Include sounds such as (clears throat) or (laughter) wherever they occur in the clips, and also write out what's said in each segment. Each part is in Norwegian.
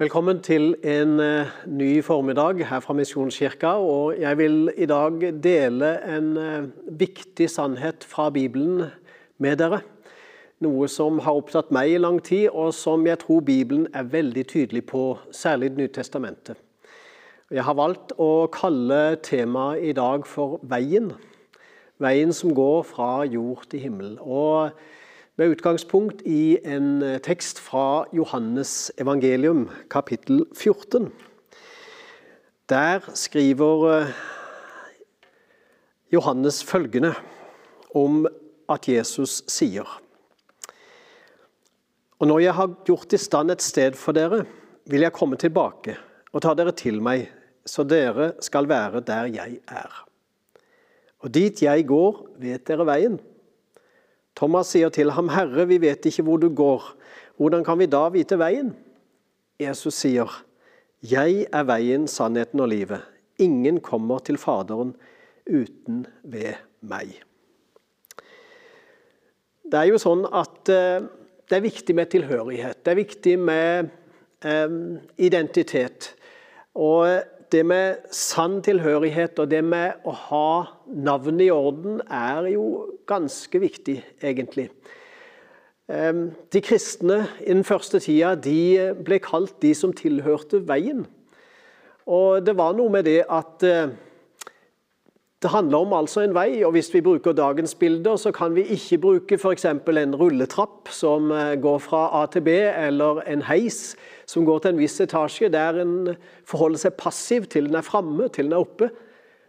Velkommen til en eh, ny formiddag her fra Misjonskirka. og Jeg vil i dag dele en eh, viktig sannhet fra Bibelen med dere. Noe som har opptatt meg i lang tid, og som jeg tror Bibelen er veldig tydelig på, særlig Det nye testamentet. Jeg har valgt å kalle temaet i dag for Veien. Veien som går fra jord til himmel. Og med utgangspunkt i en eh, tekst fra Johannes evangelium, kapittel 14. Der skriver eh, Johannes følgende om at Jesus sier Og når jeg har gjort i stand et sted for dere, vil jeg komme tilbake og ta dere til meg, så dere skal være der jeg er. Og dit jeg går, vet dere veien. Thomas sier til ham, 'Herre, vi vet ikke hvor du går. Hvordan kan vi da vite veien?' Jesus sier, 'Jeg er veien, sannheten og livet. Ingen kommer til Faderen uten ved meg.' Det er jo sånn at eh, det er viktig med tilhørighet. Det er viktig med um, identitet. Og det med sann tilhørighet og det med å ha navnet i orden er jo ganske viktig, egentlig. De kristne i den første tida de ble kalt de som tilhørte veien. Og det var noe med det at eh, det handler om altså en vei, og hvis vi bruker dagens bilder, så kan vi ikke bruke f.eks. en rulletrapp som eh, går fra A til B, eller en heis som går til en viss etasje, der en forholder seg passiv til den er framme, til den er oppe.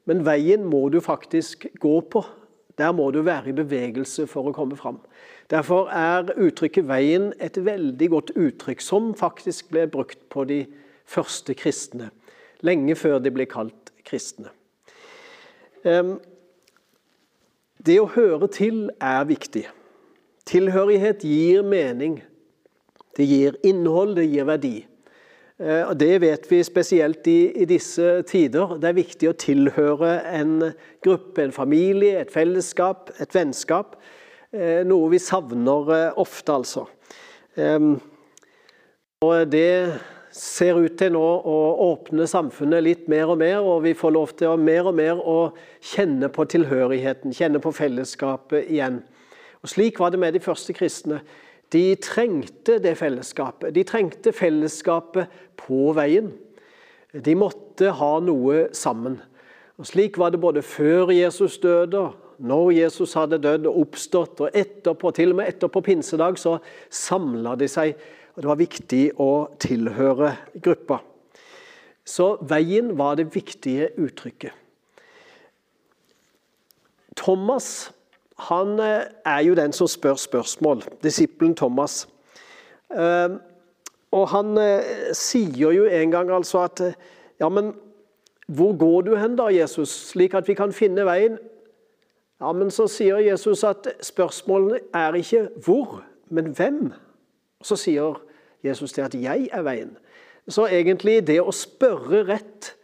Men veien må du faktisk gå på. Der må du være i bevegelse for å komme fram. Derfor er uttrykket 'veien' et veldig godt uttrykk, som faktisk ble brukt på de første kristne. Lenge før de ble kalt kristne. Det å høre til er viktig. Tilhørighet gir mening. Det gir innhold, det gir verdi. Eh, og Det vet vi spesielt i, i, disse tider. Det er viktig å tilhøre en gruppe, en familie, et fellesskap, et vennskap. Eh, noe vi savner eh, ofte, altså. Og Det ser ut til nå å åpne samfunnet litt mer og mer, og vi får lov til å mer og mer å kjenne på tilhørigheten, kjenne på fellesskapet igjen. Og Slik var det med de første kristne. De trengte det fellesskapet. De trengte fellesskapet på veien. De måtte ha noe sammen. Og Slik var det både før Jesus døde, når Jesus hadde dødd og oppstått, og etterpå, til og med etterpå pinsedag, så samla de seg. Og Det var viktig å tilhøre gruppa. Så veien var det viktige uttrykket. Thomas han eh, er jo den som spør spørsmål. Disippelen Thomas. Eh, og han eh, sier jo en gang altså at Ja, men hvor går du hen da, Jesus, slik at vi kan finne veien? Ja, men så sier Jesus at spørsmålene er ikke hvor, men hvem. Så sier Jesus til at 'jeg er veien'. Så egentlig det å spørre rett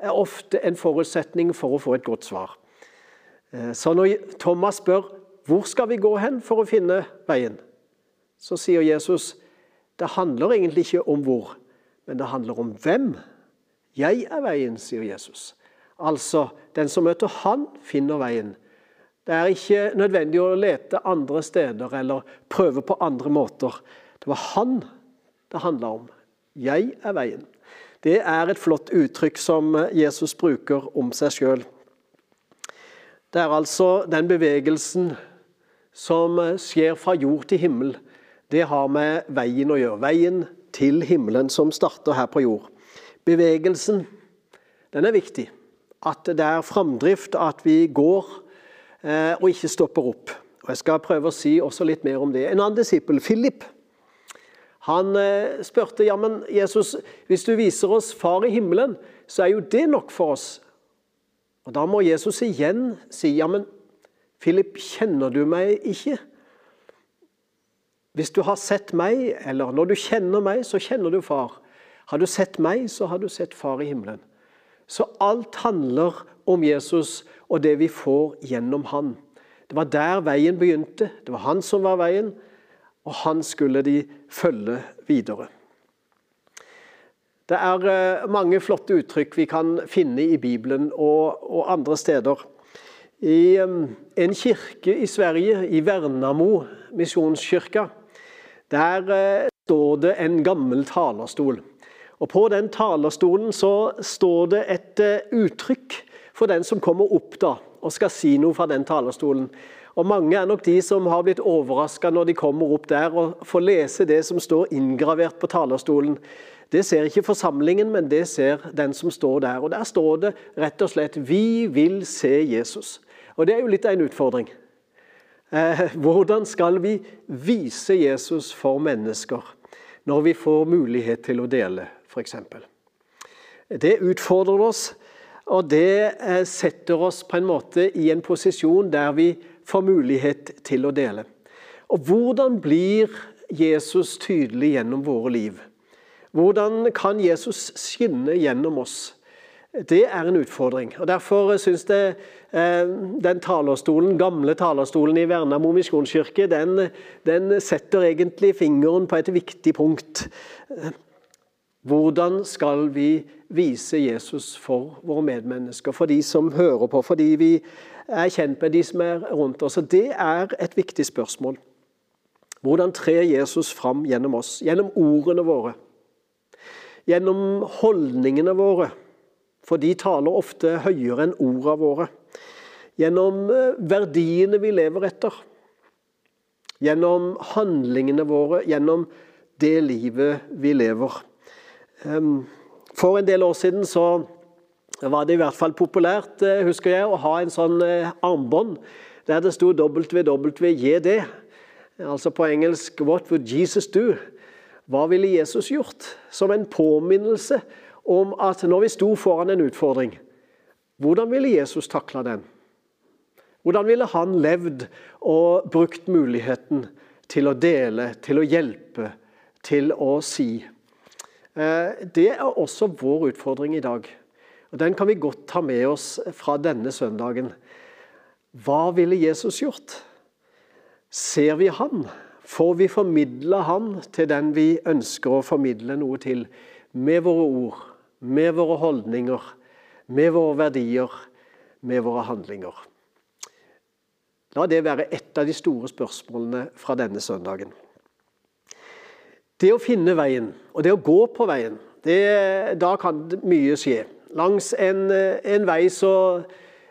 er ofte en forutsetning for å få et godt svar. Eh, så når Thomas spør hvor skal vi gå hen for å finne veien, så sier Jesus det handler egentlig ikke om hvor, men det handler om hvem. Jeg er veien, sier Jesus. Altså, den som møter Han, finner veien. Det er ikke nødvendig å lete andre steder eller prøve på andre måter. Det var Han det handla om. Jeg er veien. Det er et flott uttrykk som Jesus bruker om seg sjøl. Det er altså den bevegelsen som skjer fra jord til himmel. Det har med veien å gjøre. Veien til himmelen som starter her på jord. Bevegelsen, den er viktig. At det er framdrift, at vi går eh, og ikke stopper opp. Og Jeg skal prøve å si også litt mer om det. En annen disippel, Philip, han eh, spurte ja, men Jesus, hvis du viser oss Far i himmelen, så er jo det nok for oss. Og Da må Jesus igjen si ja, men Philip, kjenner du meg ikke? Hvis du har sett meg, eller når du kjenner meg, så kjenner du far. Har du sett meg, så har du sett far i himmelen. Så alt handler om Jesus og det vi får gjennom han. Det var der veien begynte. Det var han som var veien, og han skulle de følge videre. Det er eh, mange flotte uttrykk vi kan finne i Bibelen og, og andre steder. I en kirke i Sverige, i Vernamo misjonskirke, der står det en gammel talerstol. Og På den talerstolen så står det et uttrykk for den som kommer opp da, og skal si noe fra den talerstolen. Og Mange er nok de som har blitt overraska når de kommer opp der og får lese det som står inngravert på talerstolen. Det ser ikke forsamlingen, men det ser den som står der. Og Der står det rett og slett 'Vi vil se Jesus'. Og Det er jo litt av en utfordring. Eh, hvordan skal vi vise Jesus for mennesker når vi får mulighet til å dele, f.eks.? Det utfordrer oss, og det eh, setter oss på en måte i en posisjon der vi får mulighet til å dele. Og hvordan blir Jesus tydelig gjennom våre liv? Hvordan kan Jesus skinne gjennom oss? Det er en utfordring. og Derfor syns jeg eh, den talerstolen, gamle talerstolen i Vernamo misjonskirke den, den setter egentlig fingeren på et viktig punkt. Hvordan skal vi vise Jesus for våre medmennesker, for de som hører på, fordi vi er kjent med de som er rundt oss. Og Det er et viktig spørsmål. Hvordan trer Jesus fram gjennom oss? Gjennom ordene våre. Gjennom holdningene våre, for de taler ofte høyere enn ordene våre. Gjennom eh, verdiene vi lever etter. Gjennom handlingene våre, gjennom det livet vi lever. For en del år siden så var det i hvert fall populært, eh, husker jeg, å ha en sånn eh, armbånd der det sto WWJD. Altså på engelsk 'What would Jesus do?' Hva ville Jesus gjort? Som en påminnelse om at når vi sto foran en utfordring, hvordan ville Jesus takla den? Hvordan ville han levd og brukt muligheten til å dele, til å hjelpe, til å si? Eh, det er også vår utfordring i dag. Og Den kan vi godt ta med oss fra denne søndagen. Hva ville Jesus gjort? Ser vi han? Får vi formidla han til den vi ønsker å formidle noe til, med våre ord, med våre holdninger, med våre verdier, med våre handlinger? La det være et av de store spørsmålene fra denne søndagen. Det å finne veien, og det å gå på veien, det, da kan mye skje. Langs en, eh, en vei så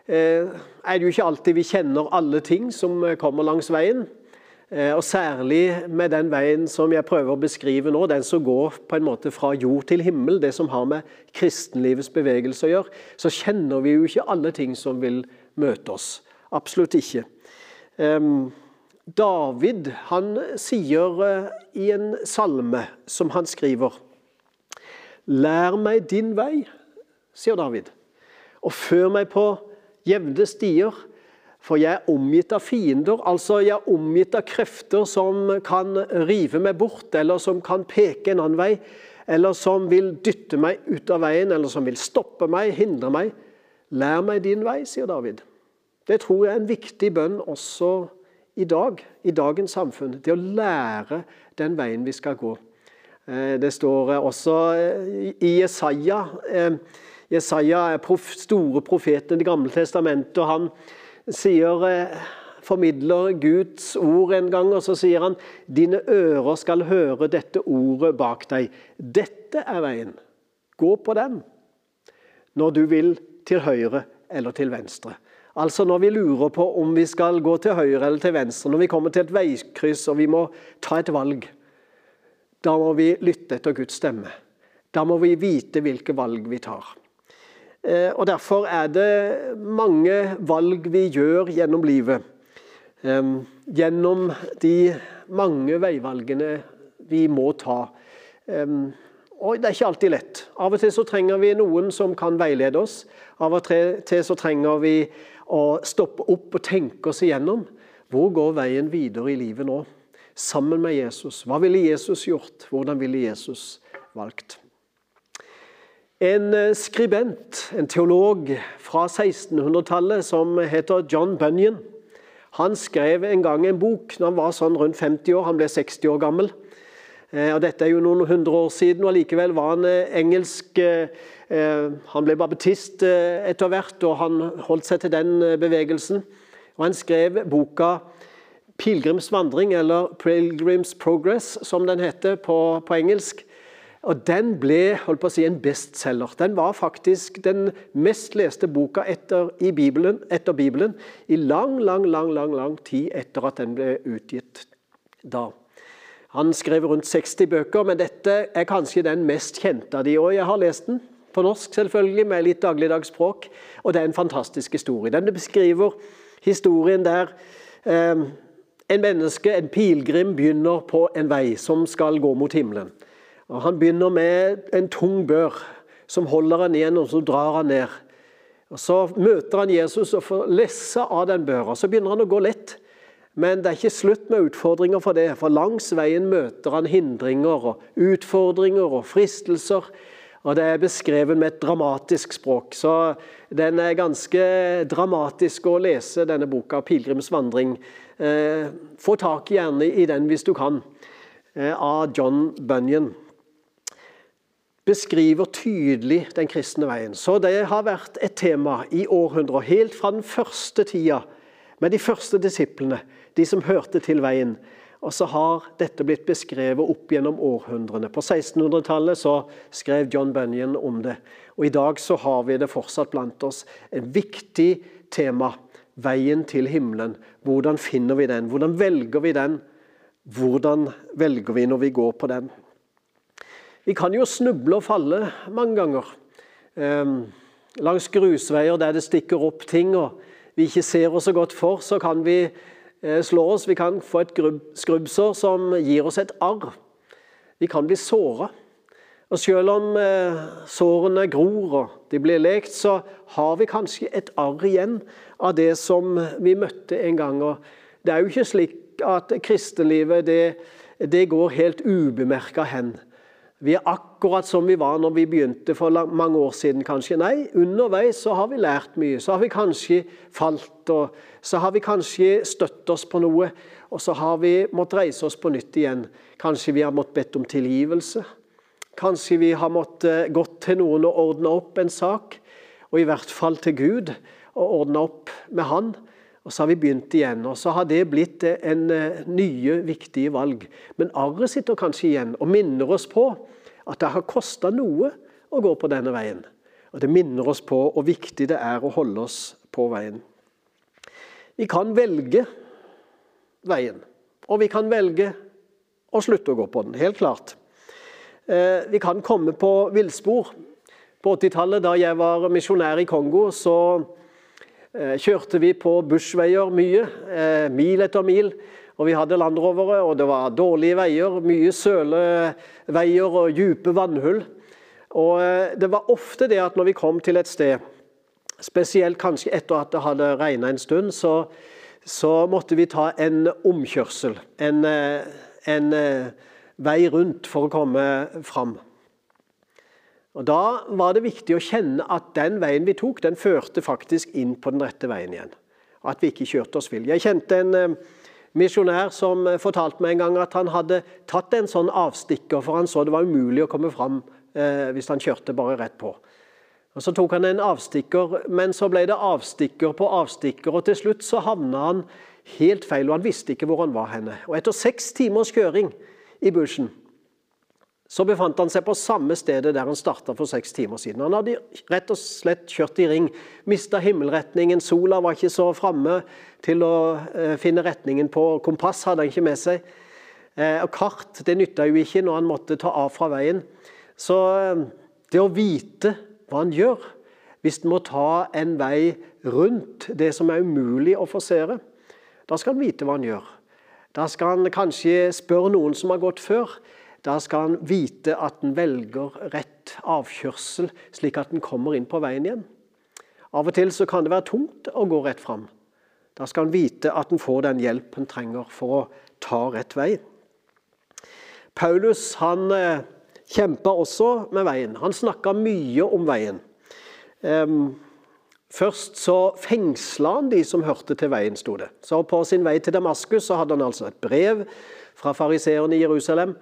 eh, er det jo ikke alltid vi kjenner alle ting som eh, kommer langs veien. Og Særlig med den veien som jeg prøver å beskrive nå, den som går på en måte fra jord til himmel, det som har med kristenlivets bevegelse å gjøre, så kjenner vi jo ikke alle ting som vil møte oss. Absolutt ikke. David han sier i en salme som han skriver Lær meg din vei, sier David. Og før meg på jevne stier, for jeg er omgitt av fiender. Altså, jeg er omgitt av krefter som kan rive meg bort, eller som kan peke en annen vei, eller som vil dytte meg ut av veien, eller som vil stoppe meg, hindre meg. Lær meg din vei, sier David. Det tror jeg er en viktig bønn også i dag, i dagens samfunn. Det å lære den veien vi skal gå. Eh, det står også eh, i Jesaja eh, Jesaja er store profeten i Det gamle testamentet. og Han sier, eh, formidler Guds ord en gang, og så sier han dine ører skal høre dette ordet bak deg. Dette er veien. Gå på den når du vil til høyre eller til venstre. Altså Når vi lurer på om vi skal gå til høyre eller til venstre, når vi kommer til et veikryss og vi må ta et valg, da må vi lytte etter Guds stemme. Da må vi vite hvilke valg vi tar. Eh, og Derfor er det mange valg vi gjør gjennom livet. Gjennom de mange veivalgene vi må ta. Og det er ikke alltid lett. Av og til så trenger vi noen som kan veilede oss. Av og til så trenger vi å stoppe opp og tenke oss igjennom. Hvor går veien videre i livet nå? Sammen med Jesus. Hva ville Jesus gjort? Hvordan ville Jesus valgt? En eh, skribent, en teolog fra 1600-tallet som heter John Bunyan, han skrev en gang en bok når han var sånn rundt 50 år. Han ble 60 år gammel. Og Dette er jo noen hundre år siden, og allikevel var han engelsk Han ble baptist etter hvert, og han holdt seg til den bevegelsen. Og Han skrev boka 'Pilegrims vandring', eller 'Pilgrims Progress', som den heter på, på engelsk. Og Den ble holdt på å si, en bestselger. Den var faktisk den mest leste boka etter, Bibelen, etter Bibelen i lang, lang, lang, lang, lang tid etter at den ble utgitt da. Han skrev rundt 60 bøker, men dette er kanskje den mest kjente av de, og jeg har lest den. På norsk, selvfølgelig, med litt dagligdags språk. Og det er en fantastisk historie. Den beskriver historien der eh, en menneske, en pilegrim, begynner på en vei som skal gå mot himmelen. Og Han begynner med en tung bør som holder han igjen, og så drar han ned. Og Så møter han Jesus og får lesse av den børa. Så begynner han å gå lett. Men det er ikke slutt med utfordringer for det. For langs veien møter han hindringer og utfordringer og fristelser. Og det er beskrevet med et dramatisk språk. Så den er ganske dramatisk å lese, denne boka, 'Pilegrims vandring'. Eh, få tak gjerne i den hvis du kan, eh, av John Bunyan beskriver tydelig den kristne veien. Så det har vært et tema i århundrer, helt fra den første tida, med de første disiplene, de som hørte til veien. Og så har dette blitt beskrevet opp gjennom århundrene. På 1600-tallet så skrev John Bunyan om det. Og i dag så har vi det fortsatt blant oss. En viktig tema. Veien til himmelen. Hvordan finner vi den? Hvordan velger vi den? Hvordan velger vi når vi går på den? Vi kan jo snuble og falle mange ganger. Ehm, langs grusveier der det stikker opp ting og vi ikke ser oss så godt for, så kan vi eh, slå oss. Vi kan få et skrubbsår som gir oss et arr. Vi kan bli såra. Og selv om eh, sårene gror og de blir lekt, så har vi kanskje et arr igjen av det som vi møtte en gang. Og det er jo ikke slik at kristenlivet det, det går helt ubemerka hen. Vi er akkurat som vi var når vi begynte for mange år siden, kanskje. Nei, underveis så har vi lært mye. Så har vi kanskje falt, og så har vi kanskje støtt oss på noe. Og så har vi måttet reise oss på nytt igjen. Kanskje vi har måttet bedt om tilgivelse. Kanskje vi har måttet gått til noen og ordne opp en sak. Og i hvert fall til Gud og ordne opp med Han. Og så har vi begynt igjen, og så har det blitt en eh, nye, viktige valg. Men arret sitter kanskje igjen og minner oss på at det har kosta noe å gå på denne veien. Og Det minner oss på hvor viktig det er å holde oss på veien. Vi kan velge veien, og vi kan velge å slutte å gå på den. Helt klart. Eh, vi kan komme på villspor. På 80-tallet, da jeg var misjonær i Kongo, så eh, kjørte vi på bushveier mye, eh, mil etter mil. Og vi hadde landrovere, og det var dårlige veier. Mye søleveier og dype vannhull. Og eh, det var ofte det at når vi kom til et sted, spesielt kanskje etter at det hadde regna en stund, så, så, måtte vi ta en omkjørsel. En, eh, en eh, vei rundt for å komme fram. Og Da var det viktig å kjenne at den veien vi tok, den førte faktisk inn på den rette veien igjen. At vi ikke kjørte oss vill. Jeg kjente en misjonær som eh, fortalte meg en gang at han hadde tatt en sånn avstikker, for han så det var umulig å komme fram eh, hvis han kjørte bare rett på. Og Så tok han en avstikker, men så ble det avstikker på avstikker, og til slutt så havna han helt feil, og han visste ikke hvor han var henne. Og Etter seks timers kjøring i bushen så befant han seg på samme stedet der han starta for seks timer siden. Han hadde rett og slett kjørt i ring, mista himmelretningen, sola var ikke så framme til å eh, finne retningen på. Kompass hadde han ikke med seg. Eh, og Kart det nytta jo ikke når han måtte ta av fra veien. Så eh, det å vite hva han gjør, hvis han må ta en vei rundt det som er umulig å forsere, da skal han vite hva han gjør. Da skal han kanskje spørre noen som har gått før. Da skal han vite at han velger rett avkjørsel, slik at han kommer inn på veien igjen. Av og til så kan det være tungt å gå rett fram. Da skal han vite at han får den hjelp han trenger for å ta rett vei. Paulus han eh, kjempa også med veien. Han snakka mye om veien. Først så fengsla han de som hørte til veien, sto det. Så På sin vei til Damaskus så hadde han altså et brev fra fariseerne i Jerusalem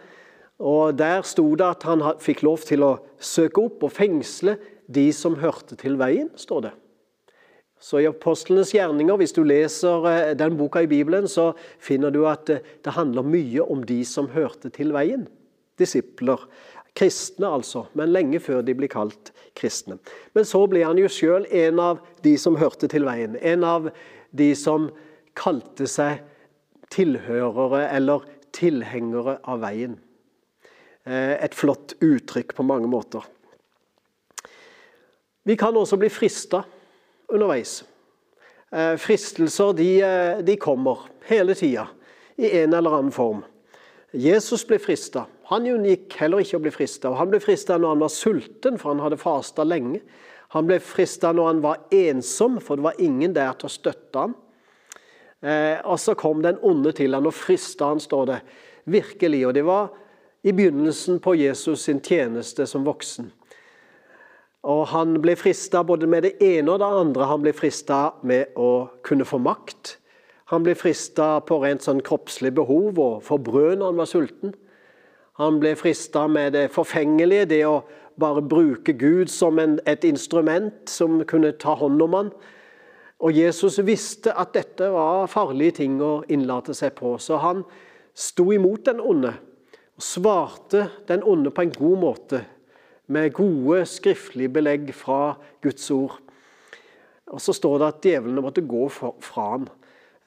Og Der sto det at han fikk lov til å søke opp og fengsle de som hørte til veien, står det. Så i Apostlenes gjerninger, hvis du leser eh, den boka i Bibelen, så finner du at eh, det handler mye om de som hørte til veien. Disipler. Kristne, altså, men lenge før de blir kalt kristne. Men så ble han jo sjøl en av de som hørte til veien. En av de som kalte seg tilhørere eller tilhengere av veien. Eh, et flott uttrykk på mange måter. Vi kan også bli frista underveis. Eh, fristelser de, eh, de kommer hele tida i en eller annen form. Jesus ble frista. Han unngikk heller ikke å bli frista. Han ble frista når han var sulten, for han hadde fasta lenge. Han ble frista når han var ensom, for det var ingen der til å støtte ham. Eh, og så kom den onde til han og frista han, står det. Virkelig. Og det var i begynnelsen på Jesus sin tjeneste som voksen. Og Han ble frista både med det ene og det andre. Han ble frista med å kunne få makt. Han ble frista på rent sånn kroppslig behov og få brød når han var sulten. Han ble frista med det forfengelige, det å bare bruke Gud som en, et instrument som kunne ta hånd om han. Og Jesus visste at dette var farlige ting å innlate seg på, så han sto imot den onde svarte den onde på en god måte med gode skriftlige belegg fra Guds ord. Og Så står det at djevlene måtte gå fra ham,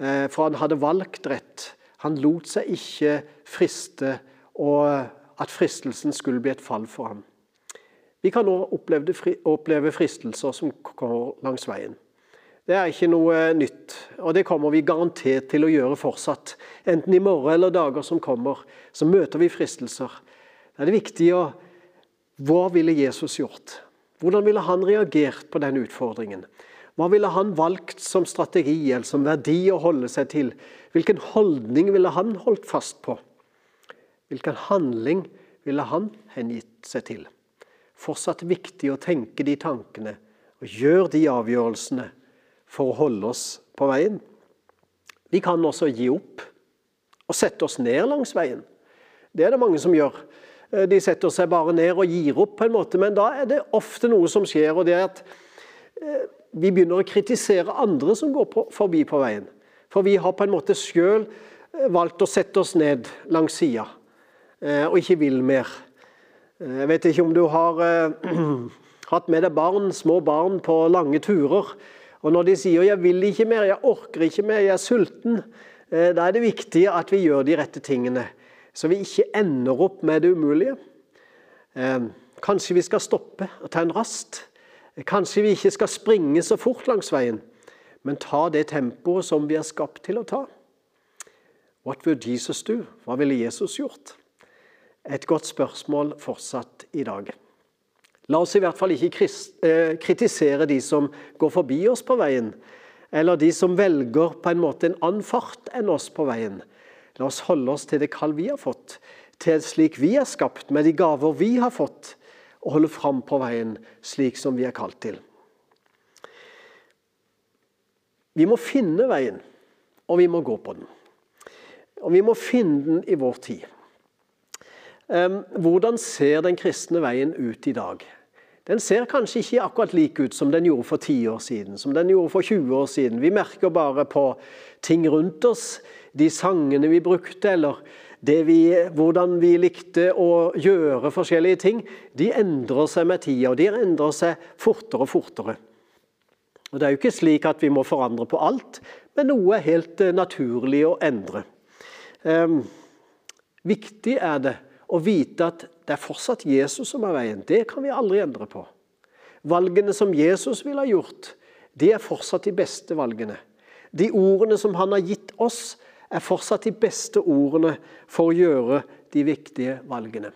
eh, for han hadde valgt rett. Han lot seg ikke friste, og at fristelsen skulle bli et fall for ham. Vi kan nå oppleve fristelser som kommer langs veien. Det er ikke noe nytt, og det kommer vi garantert til å gjøre fortsatt. Enten i morgen eller dager som kommer, så møter vi fristelser. Da er det viktig å hva ville Jesus gjort? Hvordan ville han reagert på den utfordringen? Hva ville han valgt som strategi eller som verdi å holde seg til? Hvilken holdning ville han holdt fast på? Hvilken handling ville han hengitt seg til? Fortsatt viktig å tenke de tankene og gjøre de avgjørelsene for å holde oss på veien. Vi kan også gi opp og sette oss ned langs veien. Det er det mange som gjør. Eh, de setter seg bare ned og gir opp, på en måte, men da er det ofte noe som skjer. og det er at eh, Vi begynner å kritisere andre som går på, forbi på veien. For vi har på en måte sjøl eh, valgt å sette oss ned langs sida og ikke vil mer. Jeg vet ikke om du har (clears throat) hatt med deg barn, små barn på lange turer. Og når de sier 'jeg vil ikke mer, jeg orker ikke mer, jeg er sulten', da er det viktig at vi gjør de rette tingene så vi ikke ender opp med det umulige. Eh, kanskje vi skal stoppe og ta en rast. Kanskje vi ikke skal springe så fort langs veien, men ta det tempoet som vi er skapt til å ta. What would Jesus do? Hva ville Jesus gjort? Et godt spørsmål fortsatt i dag. La oss i hvert fall ikke eh, kritisere de som går forbi oss på veien, eller de som velger på en måte en annen fart enn oss på veien. La oss holde oss til det kall vi har fått, til slik vi er skapt, med de gaver vi har fått, og holde fram på veien slik som vi er kalt til. Vi må finne veien, og vi må gå på den. Og vi må finne den i vår tid. Hvordan ser den kristne veien ut i dag? Den ser kanskje ikke akkurat lik ut som den gjorde for 10 år siden, som den gjorde for 20 år siden. Vi merker bare på ting rundt oss de sangene vi brukte, eller vi, hvordan vi likte å gjøre forskjellige ting, de endrer seg med tida, og de endrer seg fortere og fortere. Og Det er jo ikke slik at vi må forandre på alt, men noe er helt eh, naturlig å endre. Um, viktig er det å vite at det er fortsatt Jesus som er veien. Det kan vi aldri endre på. Valgene som Jesus ville ha gjort, de er fortsatt de beste valgene. De ordene som han har gitt oss, er fortsatt de beste ordene for å gjøre de viktige valgene.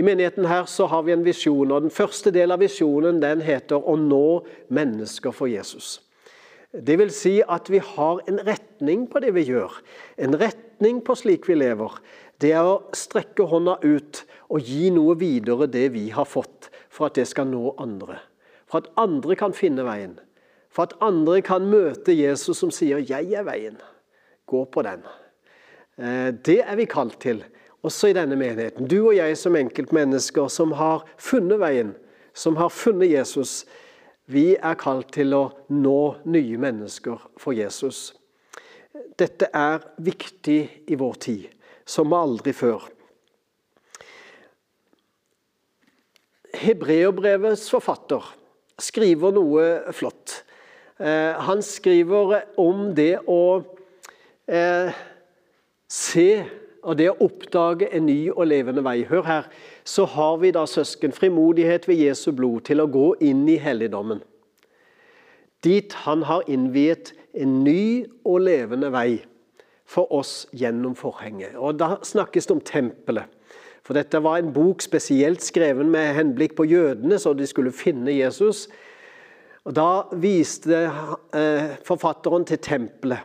I menigheten her så har vi en visjon, og den første delen av visjonen den heter 'Å nå mennesker for Jesus'. Det vil si at vi har en retning på det vi gjør. En retning på slik vi lever. Det er å strekke hånda ut og gi noe videre det vi har fått, for at det skal nå andre. For at andre kan finne veien. For at andre kan møte Jesus som sier 'Jeg er veien' gå på den. Eh, det er vi kalt til. også i denne menigheten. Du og jeg som enkeltmennesker som har funnet veien, som har funnet Jesus. Vi er kalt til å nå nye mennesker for Jesus. Dette er viktig i vår tid, som aldri før. Hebreerbrevets forfatter skriver noe flott. Eh, han skriver om det å eh, se og det å oppdage en ny og levende vei. Hør her. Så har vi da søsken frimodighet ved Jesu blod til å gå inn i helligdommen. Dit han har innviet en ny og levende vei for oss gjennom forhenget. Og Da snakkes det om tempelet. For dette var en bok spesielt skreven med henblikk på jødene, så de skulle finne Jesus. Og Da viste eh, forfatteren til tempelet.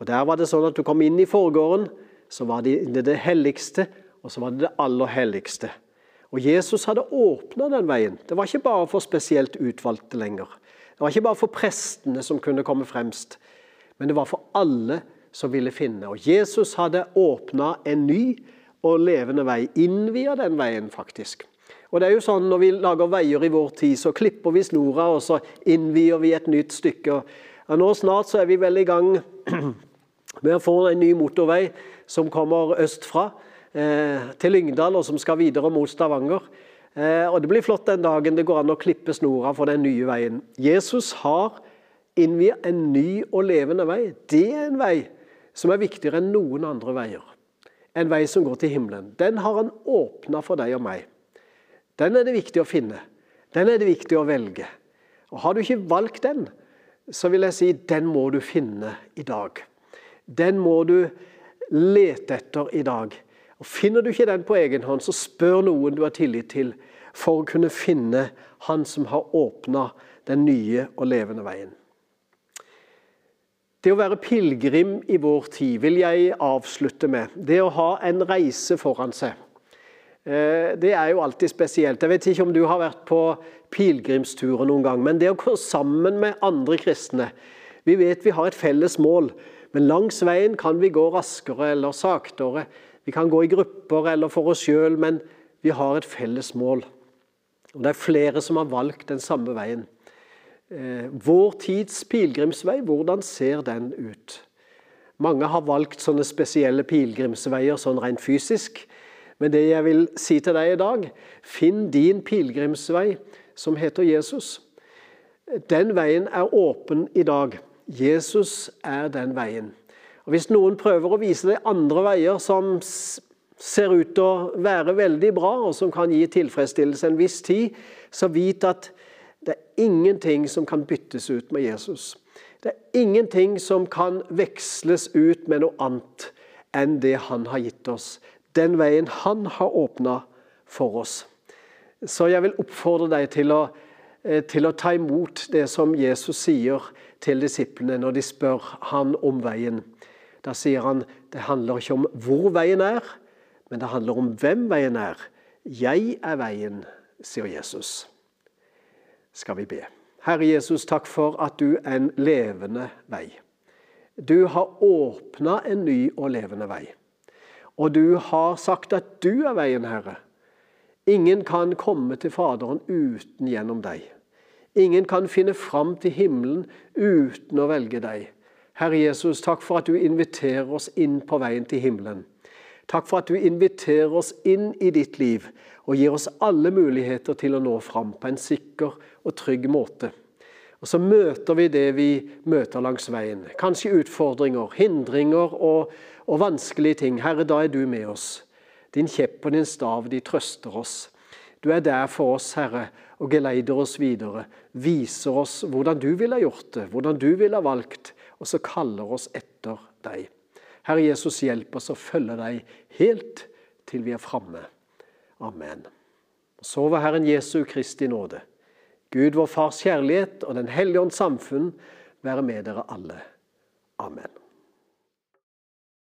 Og Der var det sånn at du kom inn i forgården, så var det det helligste, og så var det det aller helligste. Og Jesus hadde åpna den veien. Det var ikke bare for spesielt utvalgte lenger. Det var ikke bare for prestene som kunne komme fremst, men det var for alle som ville finne. Og Jesus hadde åpna en ny og levende vei. Innvia den veien, faktisk. Og det er jo sånn Når vi lager veier i vår tid, så klipper vi snora og så innvier vi et nytt stykke. Og nå Snart så er vi vel i gang (clears throat) med å få en ny motorvei som kommer østfra eh, til Lyngdal, og som skal videre mot Stavanger. Eh, og Det blir flott den dagen det går an å klippe snora for den nye veien. Jesus har innviet en ny og levende vei. Det er en vei som er viktigere enn noen andre veier. En vei som går til himmelen. Den har han åpna for deg og meg. Den er det viktig å finne. Den er det viktig å velge. Og Har du ikke valgt den, så vil jeg si den må du finne i dag. Den må du lete etter i dag. Og Finner du ikke den på egen hånd, så spør noen du har tillit til, for å kunne finne Han som har åpna den nye og levende veien. Det å være pilegrim i vår tid vil jeg avslutte med. Det å ha en reise foran seg. Eh, det er jo alltid spesielt. Jeg vet ikke om du har vært på pilegrimsturer noen gang, men det å gå sammen med andre kristne Vi vet vi har et felles mål. Men langs veien kan vi gå raskere eller saktere. Vi kan gå i grupper eller for oss sjøl, men vi har et felles mål. Og Det er flere som har valgt den samme veien. Eh, vår tids pilegrimsvei, hvordan ser den ut? Mange har valgt sånne spesielle pilegrimsveier sånn rent fysisk. Men det jeg vil si til deg i dag, finn din pilegrimsvei som heter Jesus. Den veien er åpen i dag. Jesus er den veien. Og Hvis noen prøver å vise deg andre veier som ser ut til å være veldig bra, og som kan gi tilfredsstillelse en viss tid, så vit at det er ingenting som kan byttes ut med Jesus. Det er ingenting som kan veksles ut med noe annet enn det han har gitt oss. Den veien han har åpna for oss. Så jeg vil oppfordre deg til å, eh, til å ta imot det som Jesus sier til disiplene når de spør han om veien. Da sier han det handler ikke om hvor veien er, men det handler om hvem veien er. Jeg er veien, sier Jesus. Skal vi be. Herre Jesus, takk for at du er en levende vei. Du har åpna en ny og levende vei. Og du har sagt at du er veien, Herre. Ingen kan komme til Faderen uten gjennom deg. Ingen kan finne fram til himmelen uten å velge deg. Herre Jesus, takk for at du inviterer oss inn på veien til himmelen. Takk for at du inviterer oss inn i ditt liv og gir oss alle muligheter til å nå fram på en sikker og trygg måte. Og Så møter vi det vi møter langs veien. Kanskje utfordringer, hindringer og, og vanskelige ting. Herre, da er du med oss. Din kjepp og din stav, de trøster oss. Du er der for oss, Herre, og geleider oss videre. Viser oss hvordan du ville gjort det, hvordan du ville valgt, og så kaller oss etter deg. Herre Jesus, hjelp oss å følge deg helt til vi er framme. Amen. Så var Herren Jesu Kristi nåde, Gud vår Fars kjærlighet og Den hellige ånds samfunn være med dere alle. Amen.